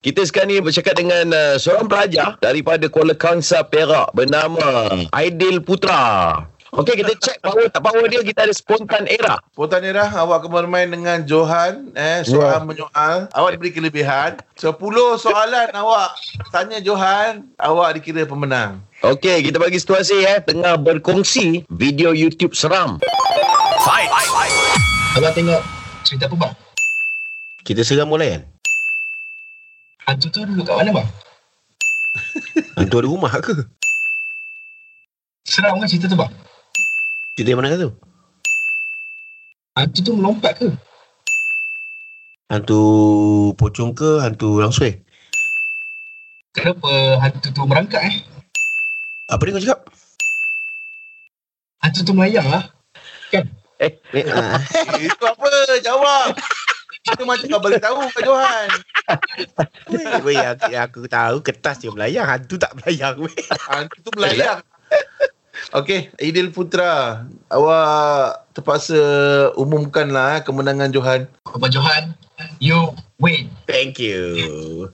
Kita sekarang ni bercakap dengan uh, seorang pelajar daripada Kuala Kangsar Perak bernama Aidil Putra. Okey, kita check power tak power dia. Kita ada spontan era. Spontan era awak akan bermain dengan Johan eh soal menyoal awak diberi kelebihan 10 soalan awak tanya Johan awak dikira pemenang Okey, kita bagi situasi eh tengah berkongsi video YouTube seram. Abang tengok cerita apa bang? Kita seram mulai kan? Hantu tu duduk kat mana bang? Hantu ada rumah ke? Seram kan cerita tu bang? Cerita yang mana tu? Hantu tu melompat ke? Hantu pocong ke? Hantu langsui? Kenapa hantu tu merangkak eh? Apa dia kau cakap? Hantu tu melayang lah. Eh, ah. Eh, Itu apa? Jawab. Itu macam kau bagi tahu kat Johan. Weh, aku, aku tahu kertas dia melayang, hantu tak melayang. weh. Hantu tu melayang. Okey, Aidil Putra. Awak terpaksa umumkanlah eh, kemenangan Johan. Abang Johan, you win. Thank you.